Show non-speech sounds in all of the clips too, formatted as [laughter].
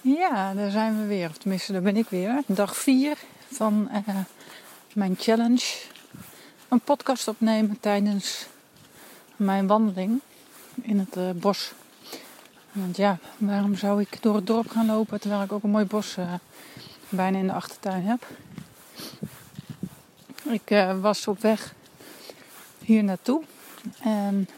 Ja, daar zijn we weer. Of tenminste, daar ben ik weer. Dag 4 van uh, mijn challenge. Een podcast opnemen tijdens mijn wandeling in het uh, bos. Want ja, waarom zou ik door het dorp gaan lopen terwijl ik ook een mooi bos uh, bijna in de achtertuin heb? Ik was op weg hier naartoe en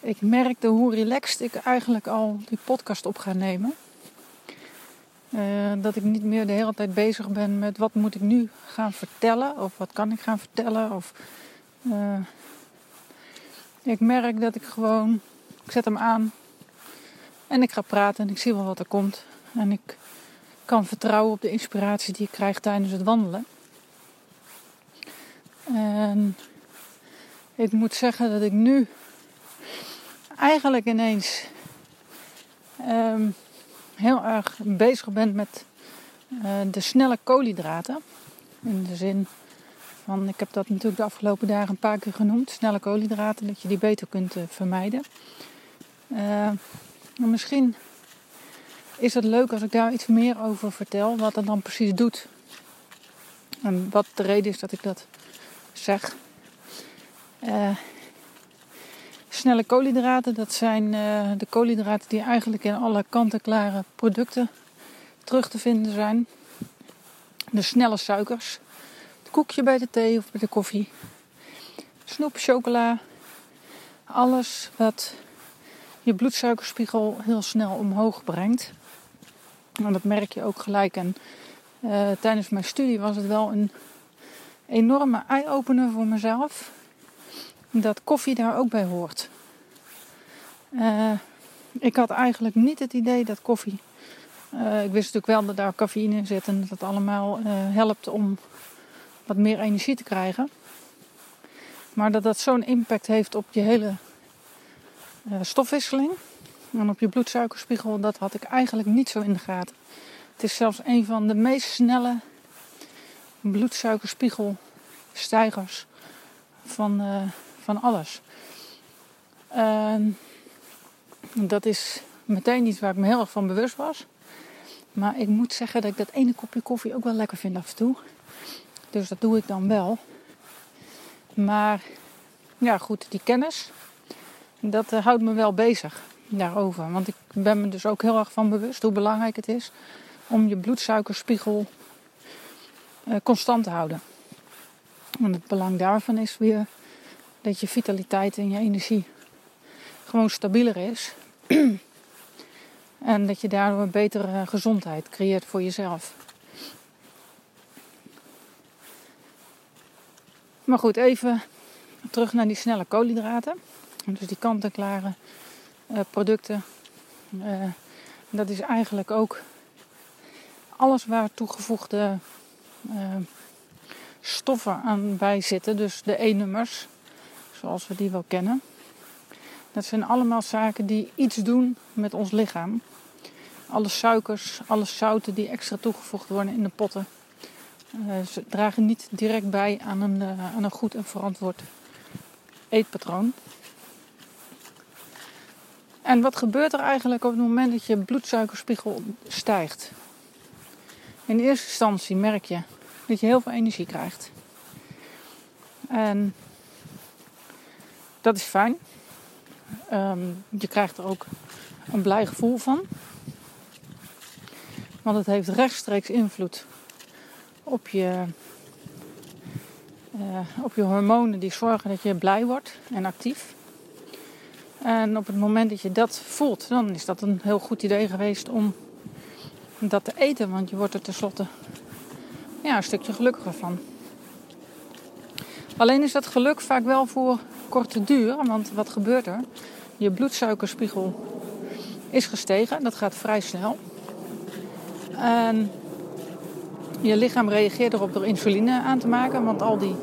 ik merkte hoe relaxed ik eigenlijk al die podcast op ga nemen. Uh, dat ik niet meer de hele tijd bezig ben met wat moet ik nu gaan vertellen of wat kan ik gaan vertellen. Of, uh, ik merk dat ik gewoon, ik zet hem aan en ik ga praten en ik zie wel wat er komt. En ik kan vertrouwen op de inspiratie die ik krijg tijdens het wandelen. En ik moet zeggen dat ik nu eigenlijk ineens um, heel erg bezig bent met uh, de snelle koolhydraten. In de zin van, ik heb dat natuurlijk de afgelopen dagen een paar keer genoemd, snelle koolhydraten, dat je die beter kunt uh, vermijden. Uh, misschien is het leuk als ik daar iets meer over vertel, wat het dan precies doet. En wat de reden is dat ik dat zeg. Snelle koolhydraten, dat zijn uh, de koolhydraten die eigenlijk in alle kant-en-klare producten terug te vinden zijn. De snelle suikers, het koekje bij de thee of bij de koffie, snoep, chocola, alles wat je bloedsuikerspiegel heel snel omhoog brengt. En dat merk je ook gelijk. En uh, tijdens mijn studie was het wel een enorme eye-opener voor mezelf dat koffie daar ook bij hoort. Uh, ik had eigenlijk niet het idee dat koffie. Uh, ik wist natuurlijk wel dat daar cafeïne in zit en dat het allemaal uh, helpt om wat meer energie te krijgen. Maar dat dat zo'n impact heeft op je hele stofwisseling en op je bloedsuikerspiegel, dat had ik eigenlijk niet zo in de gaten. Het is zelfs een van de meest snelle bloedsuikerspiegelstijgers van, van alles. Uh, dat is meteen iets waar ik me heel erg van bewust was. Maar ik moet zeggen dat ik dat ene kopje koffie ook wel lekker vind af en toe. Dus dat doe ik dan wel. Maar ja, goed, die kennis, dat uh, houdt me wel bezig daarover. Want ik ben me dus ook heel erg van bewust hoe belangrijk het is om je bloedsuikerspiegel uh, constant te houden. Want het belang daarvan is weer dat je vitaliteit en je energie gewoon stabieler is. [clears throat] en dat je daardoor een betere gezondheid creëert voor jezelf. Maar goed, even terug naar die snelle koolhydraten. Dus die kant-en-klare uh, producten. Uh, dat is eigenlijk ook alles waar toegevoegde uh, stoffen aan bij zitten. Dus de E-nummers zoals we die wel kennen. Dat zijn allemaal zaken die iets doen met ons lichaam. Alle suikers, alle zouten die extra toegevoegd worden in de potten, uh, ze dragen niet direct bij aan een, uh, aan een goed en verantwoord eetpatroon. En wat gebeurt er eigenlijk op het moment dat je bloedsuikerspiegel stijgt? In eerste instantie merk je dat je heel veel energie krijgt. En dat is fijn. Um, je krijgt er ook een blij gevoel van. Want het heeft rechtstreeks invloed op je, uh, op je hormonen die zorgen dat je blij wordt en actief. En op het moment dat je dat voelt, dan is dat een heel goed idee geweest om dat te eten. Want je wordt er tenslotte ja, een stukje gelukkiger van. Alleen is dat geluk vaak wel voor korte duur. Want wat gebeurt er? Je bloedsuikerspiegel is gestegen. Dat gaat vrij snel. En je lichaam reageert erop door insuline aan te maken. Want al die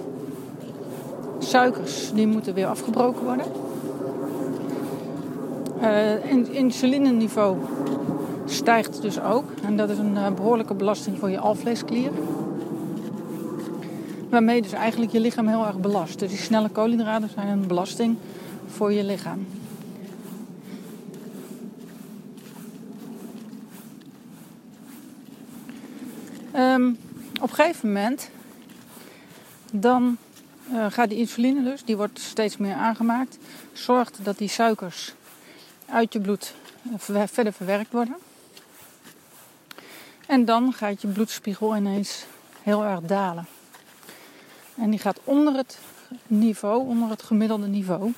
suikers die moeten weer afgebroken worden. Uh, insulineniveau stijgt dus ook. En dat is een uh, behoorlijke belasting voor je alvleesklier. Waarmee dus eigenlijk je lichaam heel erg belast. Dus die snelle koolhydraten zijn een belasting voor je lichaam. Ehm, op een gegeven moment dan uh, gaat die insuline dus, die wordt steeds meer aangemaakt, zorgt dat die suikers uit je bloed eh, verder verwerkt worden. En dan gaat je bloedspiegel ineens heel erg dalen. En die gaat onder het niveau, onder het gemiddelde niveau.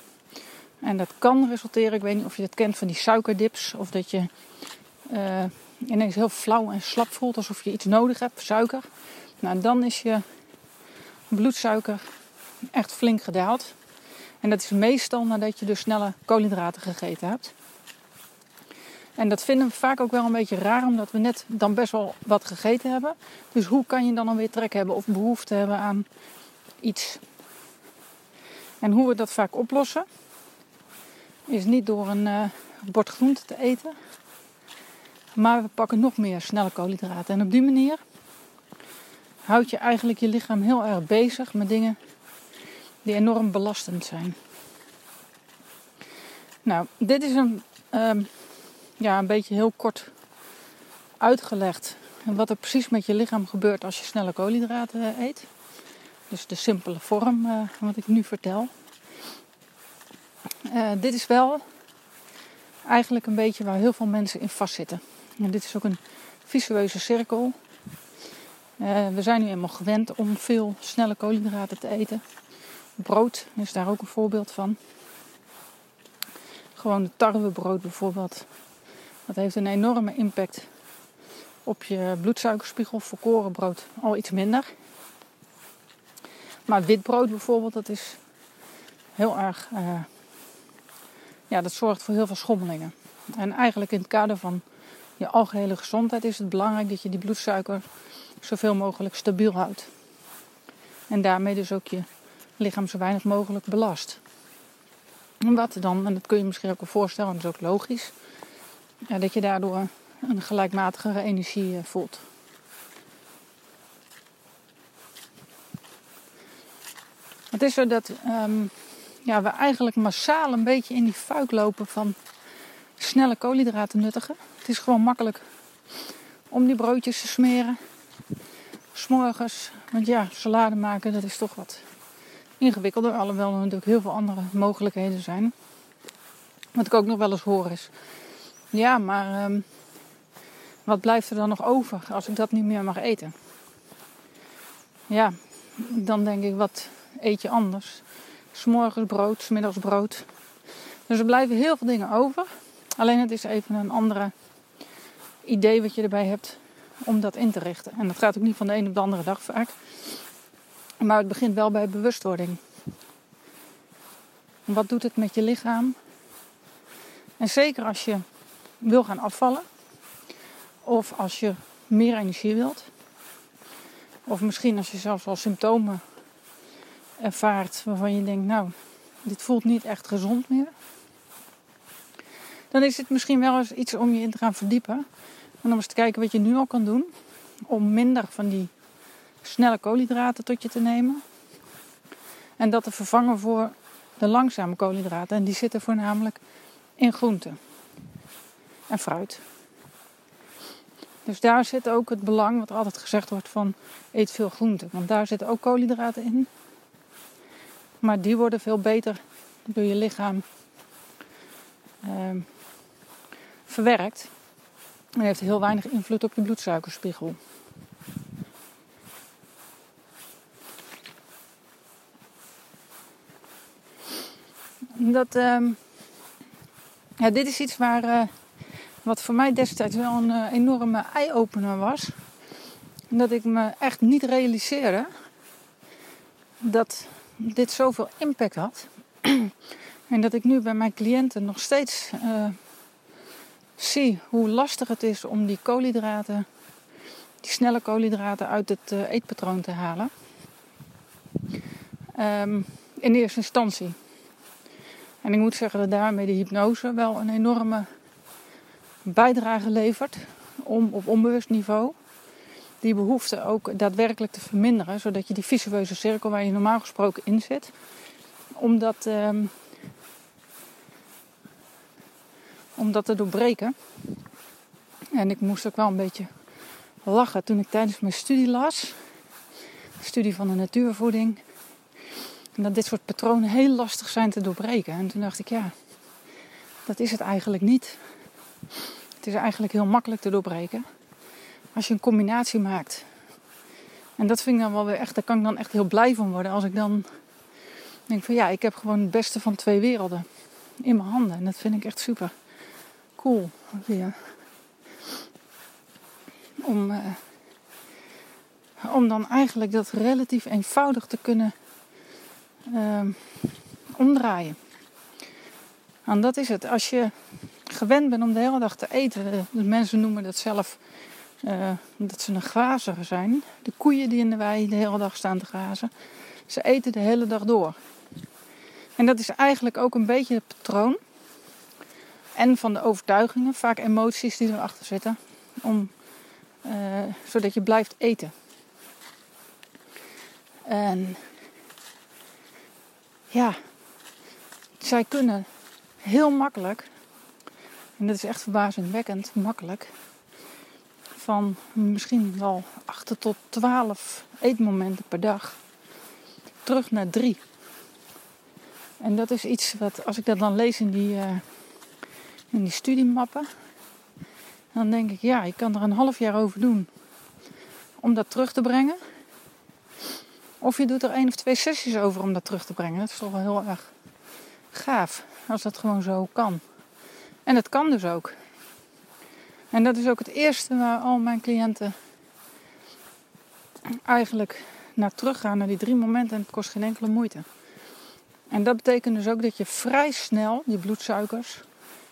En dat kan resulteren, ik weet niet of je dat kent van die suikerdips, of dat je uh, ineens heel flauw en slap voelt alsof je iets nodig hebt, suiker. Nou, dan is je bloedsuiker echt flink gedaald. En dat is meestal nadat je dus snelle koolhydraten gegeten hebt. En dat vinden we vaak ook wel een beetje raar, omdat we net dan best wel wat gegeten hebben. Dus hoe kan je dan alweer trek hebben of behoefte hebben aan iets? En hoe we dat vaak oplossen, is niet door een uh, bord groente te eten, maar we pakken nog meer snelle koolhydraten. En op die manier houd je eigenlijk je lichaam heel erg bezig met dingen die enorm belastend zijn. Nou, dit is een, um, ja, een beetje heel kort uitgelegd wat er precies met je lichaam gebeurt als je snelle koolhydraten eet. Dus de simpele vorm uh, wat ik nu vertel. Uh, dit is wel eigenlijk een beetje waar heel veel mensen in vastzitten. En dit is ook een visueuze cirkel. Uh, we zijn nu eenmaal gewend om veel snelle koolhydraten te eten. Brood is daar ook een voorbeeld van. Gewoon de tarwebrood bijvoorbeeld. Dat heeft een enorme impact op je bloedsuikerspiegel. Voor korenbrood al iets minder. Maar witbrood bijvoorbeeld, dat is heel erg. Uh, ja, dat zorgt voor heel veel schommelingen. En eigenlijk in het kader van je algehele gezondheid is het belangrijk dat je die bloedsuiker zoveel mogelijk stabiel houdt. En daarmee dus ook je lichaam zo weinig mogelijk belast. Wat dan, en dat kun je misschien ook wel voorstellen, en dat is ook logisch, ja, dat je daardoor een gelijkmatigere energie eh, voelt. Het is zo dat um, ja, we eigenlijk massaal een beetje in die fuik lopen van snelle koolhydraten nuttigen. Het is gewoon makkelijk om die broodjes te smeren. S'morgens, want ja, salade maken dat is toch wat ingewikkelder. Alhoewel er natuurlijk heel veel andere mogelijkheden zijn. Wat ik ook nog wel eens hoor is. Ja, maar um, wat blijft er dan nog over als ik dat niet meer mag eten? Ja, dan denk ik, wat eet je anders? S'morgens brood, smiddags brood. Dus er blijven heel veel dingen over. Alleen het is even een andere idee wat je erbij hebt om dat in te richten. En dat gaat ook niet van de een op de andere dag vaak. Maar het begint wel bij bewustwording. Wat doet het met je lichaam? En zeker als je wil gaan afvallen, of als je meer energie wilt, of misschien als je zelfs al symptomen ervaart waarvan je denkt, nou, dit voelt niet echt gezond meer, dan is het misschien wel eens iets om je in te gaan verdiepen. En om eens te kijken wat je nu al kan doen om minder van die snelle koolhydraten tot je te nemen. En dat te vervangen voor de langzame koolhydraten. En die zitten voornamelijk in groenten en fruit. Dus daar zit ook het belang, wat altijd gezegd wordt van eet veel groenten. Want daar zitten ook koolhydraten in. Maar die worden veel beter door je lichaam uh, verwerkt. En heeft heel weinig invloed op je bloedsuikerspiegel. Dat, uh, ja, dit is iets waar, uh, wat voor mij destijds wel een uh, enorme eye-opener was. Dat ik me echt niet realiseerde dat dit zoveel impact had. [clears throat] en dat ik nu bij mijn cliënten nog steeds uh, zie hoe lastig het is om die koolhydraten, die snelle koolhydraten uit het eetpatroon te halen. Um, in eerste instantie. En ik moet zeggen dat daarmee de hypnose wel een enorme bijdrage levert om op onbewust niveau die behoefte ook daadwerkelijk te verminderen, zodat je die visueuze cirkel waar je normaal gesproken in zit, om dat, um, om dat te doorbreken. En ik moest ook wel een beetje lachen toen ik tijdens mijn studie las. Studie van de natuurvoeding. En dat dit soort patronen heel lastig zijn te doorbreken. En toen dacht ik, ja, dat is het eigenlijk niet. Het is eigenlijk heel makkelijk te doorbreken. Als je een combinatie maakt. En dat vind ik dan wel weer echt, daar kan ik dan echt heel blij van worden. Als ik dan denk van ja, ik heb gewoon het beste van twee werelden in mijn handen. En dat vind ik echt super cool. Om, uh, om dan eigenlijk dat relatief eenvoudig te kunnen uh, omdraaien. En dat is het. Als je gewend bent om de hele dag te eten, de mensen noemen dat zelf uh, dat ze een grazer zijn. De koeien die in de wei de hele dag staan te grazen, ze eten de hele dag door. En dat is eigenlijk ook een beetje het patroon. En van de overtuigingen, vaak emoties die erachter zitten. Om, uh, zodat je blijft eten. En ja, zij kunnen heel makkelijk, en dat is echt verbazingwekkend makkelijk, van misschien wel 8 tot 12 eetmomenten per dag terug naar 3. En dat is iets wat, als ik dat dan lees in die, uh, in die studiemappen, dan denk ik, ja, ik kan er een half jaar over doen om dat terug te brengen. Of je doet er één of twee sessies over om dat terug te brengen. Dat is toch wel heel erg gaaf als dat gewoon zo kan. En dat kan dus ook. En dat is ook het eerste waar al mijn cliënten eigenlijk naar teruggaan, naar die drie momenten. En het kost geen enkele moeite. En dat betekent dus ook dat je vrij snel die bloedsuikers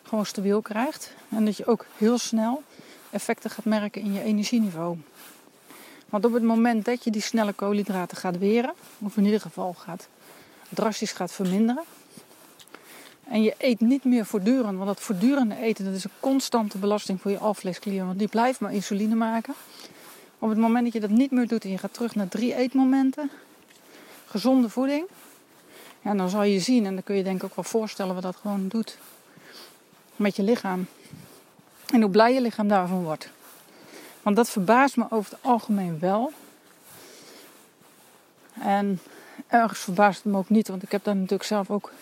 gewoon stabiel krijgt. En dat je ook heel snel effecten gaat merken in je energieniveau. Want op het moment dat je die snelle koolhydraten gaat weren, of in ieder geval gaat, drastisch gaat verminderen. En je eet niet meer voortdurend, want dat voortdurende eten dat is een constante belasting voor je alvleesklier, want die blijft maar insuline maken. Op het moment dat je dat niet meer doet en je gaat terug naar drie eetmomenten, gezonde voeding, ja, dan zal je zien, en dan kun je denk ik ook wel voorstellen wat dat gewoon doet met je lichaam. En hoe blij je lichaam daarvan wordt. Want dat verbaast me over het algemeen wel. En ergens verbaast het me ook niet, want ik heb daar natuurlijk zelf ook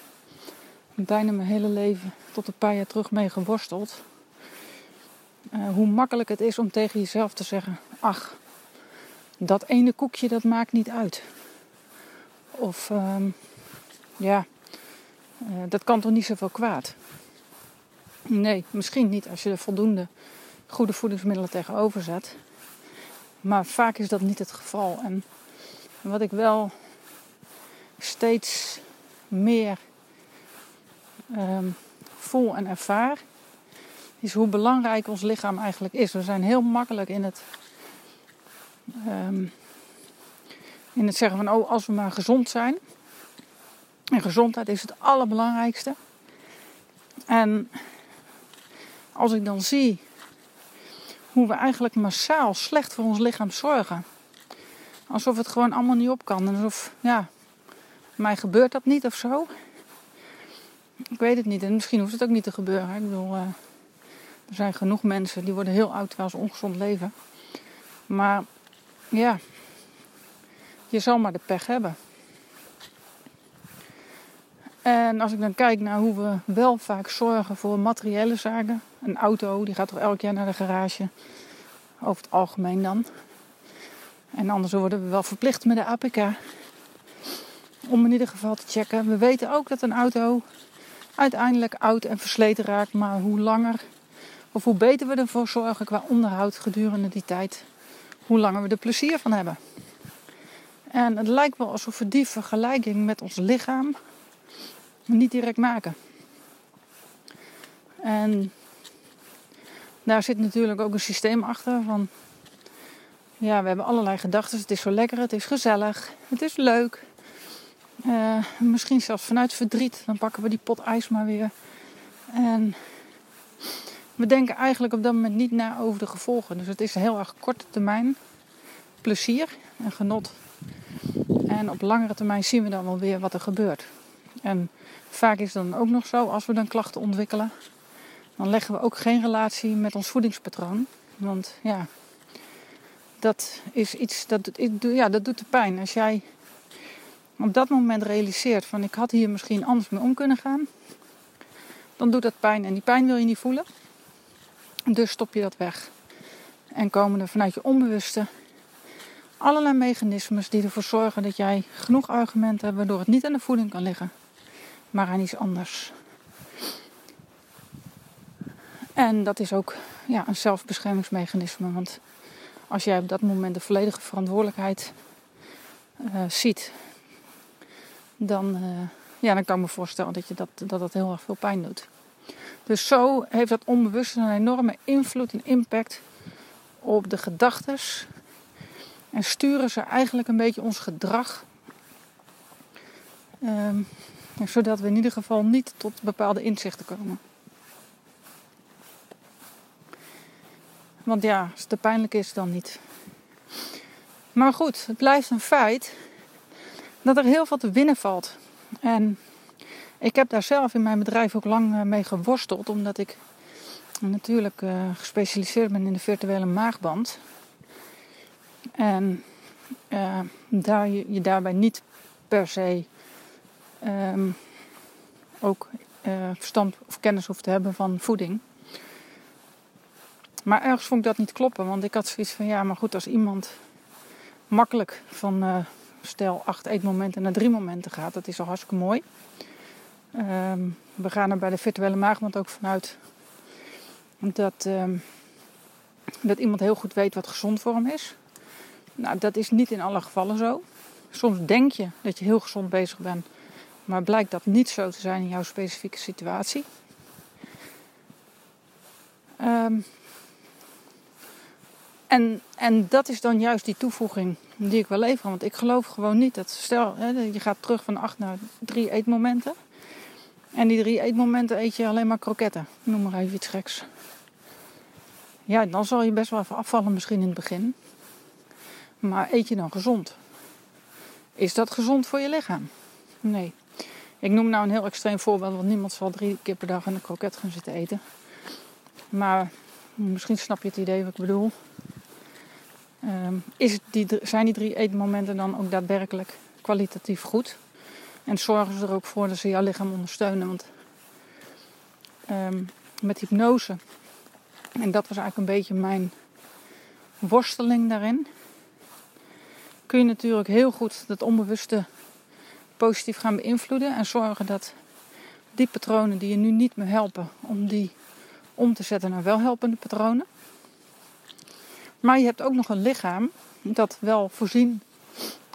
bijna mijn hele leven tot een paar jaar terug mee geworsteld. Uh, hoe makkelijk het is om tegen jezelf te zeggen: Ach, dat ene koekje dat maakt niet uit. Of uh, ja, uh, dat kan toch niet zoveel kwaad. Nee, misschien niet als je er voldoende goede voedingsmiddelen tegenover zet. Maar vaak is dat niet het geval. En wat ik wel steeds meer um, voel en ervaar, is hoe belangrijk ons lichaam eigenlijk is. We zijn heel makkelijk in het, um, in het zeggen van, oh, als we maar gezond zijn. En gezondheid is het allerbelangrijkste. En als ik dan zie hoe we eigenlijk massaal slecht voor ons lichaam zorgen. Alsof het gewoon allemaal niet op kan. En alsof, ja, mij gebeurt dat niet of zo. Ik weet het niet. En misschien hoeft het ook niet te gebeuren. Ik bedoel, uh, er zijn genoeg mensen die worden heel oud terwijl ze ongezond leven. Maar ja, je zal maar de pech hebben. En als ik dan kijk naar hoe we wel vaak zorgen voor materiële zaken. Een auto, die gaat toch elk jaar naar de garage. Over het algemeen dan. En anders worden we wel verplicht met de APK. Om in ieder geval te checken. We weten ook dat een auto uiteindelijk oud en versleten raakt. Maar hoe langer of hoe beter we ervoor zorgen qua onderhoud gedurende die tijd, hoe langer we er plezier van hebben. En het lijkt wel alsof we die vergelijking met ons lichaam niet direct maken. En daar zit natuurlijk ook een systeem achter van ja, we hebben allerlei gedachten. Het is zo lekker, het is gezellig, het is leuk. Uh, misschien zelfs vanuit verdriet, dan pakken we die pot ijs maar weer. En we denken eigenlijk op dat moment niet na over de gevolgen. Dus het is heel erg korte termijn plezier en genot. En op langere termijn zien we dan wel weer wat er gebeurt. En vaak is het dan ook nog zo, als we dan klachten ontwikkelen, dan leggen we ook geen relatie met ons voedingspatroon. Want ja, dat is iets dat, ja, dat doet de pijn. Als jij op dat moment realiseert van ik had hier misschien anders mee om kunnen gaan, dan doet dat pijn en die pijn wil je niet voelen. Dus stop je dat weg. En komen er vanuit je onbewuste allerlei mechanismes die ervoor zorgen dat jij genoeg argumenten hebt waardoor het niet aan de voeding kan liggen, maar aan iets anders. En dat is ook ja, een zelfbeschermingsmechanisme. Want als jij op dat moment de volledige verantwoordelijkheid uh, ziet, dan, uh, ja, dan kan ik me voorstellen dat, je dat, dat dat heel erg veel pijn doet. Dus zo heeft dat onbewust een enorme invloed en impact op de gedachten. En sturen ze eigenlijk een beetje ons gedrag. Um, zodat we in ieder geval niet tot bepaalde inzichten komen. Want ja, als het te pijnlijk is, dan niet. Maar goed, het blijft een feit dat er heel veel te winnen valt. En ik heb daar zelf in mijn bedrijf ook lang eh, mee geworsteld, omdat ik natuurlijk uh, gespecialiseerd ben in de virtuele maagband. En uh, daar je, daarbij niet per se um, ook verstand of kennis hoeft te hebben van voeding. Maar ergens vond ik dat niet kloppen, want ik had zoiets van ja, maar goed, als iemand makkelijk van uh, stel acht eetmomenten naar drie momenten gaat, dat is al hartstikke mooi. Um, we gaan er bij de virtuele maagband ook vanuit dat, um, dat iemand heel goed weet wat gezond voor hem is. Nou, dat is niet in alle gevallen zo. Soms denk je dat je heel gezond bezig bent, maar blijkt dat niet zo te zijn in jouw specifieke situatie. Um, en, en dat is dan juist die toevoeging die ik wil leveren. Want ik geloof gewoon niet dat, stel, hè, je gaat terug van acht naar drie eetmomenten. En die drie eetmomenten eet je alleen maar kroketten. Noem maar even iets geks. Ja, dan zal je best wel even afvallen misschien in het begin. Maar eet je dan gezond? Is dat gezond voor je lichaam? Nee. Ik noem nou een heel extreem voorbeeld, want niemand zal drie keer per dag een kroket gaan zitten eten. Maar misschien snap je het idee wat ik bedoel. Um, is die, zijn die drie eetmomenten dan ook daadwerkelijk kwalitatief goed? En zorgen ze er ook voor dat ze jouw lichaam ondersteunen? Want um, met hypnose, en dat was eigenlijk een beetje mijn worsteling daarin, kun je natuurlijk heel goed dat onbewuste positief gaan beïnvloeden en zorgen dat die patronen die je nu niet meer helpen, om die om te zetten naar wel helpende patronen. Maar je hebt ook nog een lichaam dat wel voorzien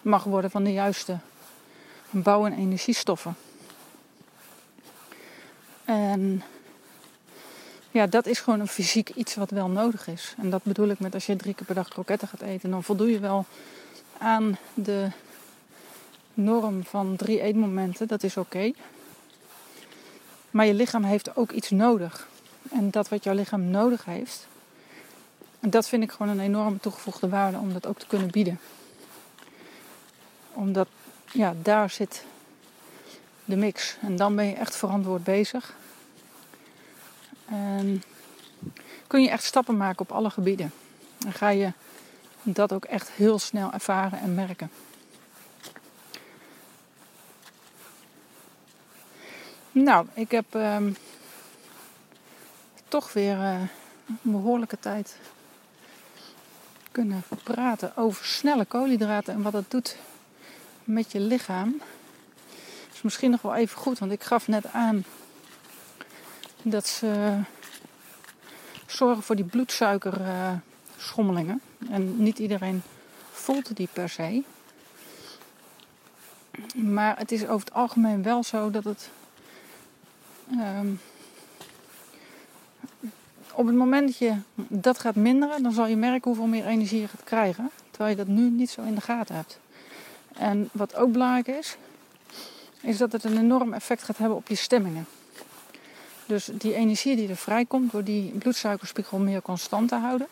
mag worden van de juiste bouw- en energiestoffen. En ja, dat is gewoon een fysiek iets wat wel nodig is. En dat bedoel ik met als je drie keer per dag kroketten gaat eten, dan voldoe je wel aan de norm van drie eetmomenten. Dat is oké. Maar je lichaam heeft ook iets nodig. En dat wat jouw lichaam nodig heeft, dat vind ik gewoon een enorme toegevoegde waarde om dat ook te kunnen bieden. Omdat, ja, daar zit de mix. En dan ben je echt verantwoord bezig. En kun je echt stappen maken op alle gebieden. Dan ga je dat ook echt heel snel ervaren en merken. Nou, ik heb um, toch weer uh, een behoorlijke tijd kunnen praten over snelle koolhydraten en wat dat doet met je lichaam. Is misschien nog wel even goed, want ik gaf net aan dat ze zorgen voor die bloedsuikerschommelingen. En niet iedereen voelt die per se. Maar het is over het algemeen wel zo dat het um, op het moment dat je dat gaat minderen, dan zal je merken hoeveel meer energie je gaat krijgen. Terwijl je dat nu niet zo in de gaten hebt. En wat ook belangrijk is, is dat het een enorm effect gaat hebben op je stemmingen. Dus die energie die er vrijkomt door die bloedsuikerspiegel meer constant te houden,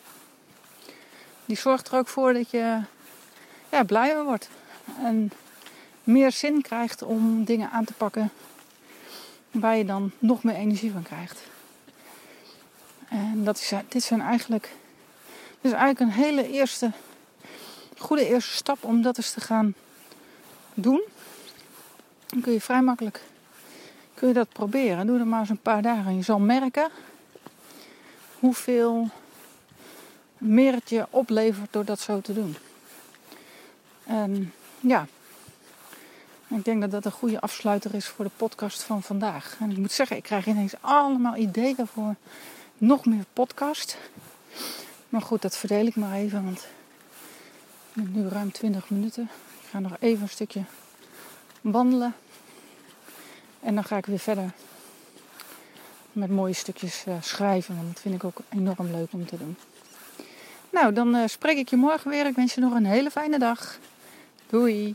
die zorgt er ook voor dat je ja, blijer wordt. En meer zin krijgt om dingen aan te pakken waar je dan nog meer energie van krijgt. En dat is, dit zijn eigenlijk, dit is eigenlijk een hele eerste goede eerste stap om dat eens te gaan doen. Dan kun je vrij makkelijk kun je dat proberen. Doe dat maar eens een paar dagen. Je zal merken hoeveel meer het je oplevert door dat zo te doen. En ja, ik denk dat dat een goede afsluiter is voor de podcast van vandaag. En ik moet zeggen, ik krijg ineens allemaal ideeën voor nog meer podcast. Maar goed, dat verdeel ik maar even, want ik ben nu ruim 20 minuten. Ik ga nog even een stukje wandelen. En dan ga ik weer verder met mooie stukjes uh, schrijven. Want dat vind ik ook enorm leuk om te doen. Nou, dan uh, spreek ik je morgen weer. Ik wens je nog een hele fijne dag. Doei!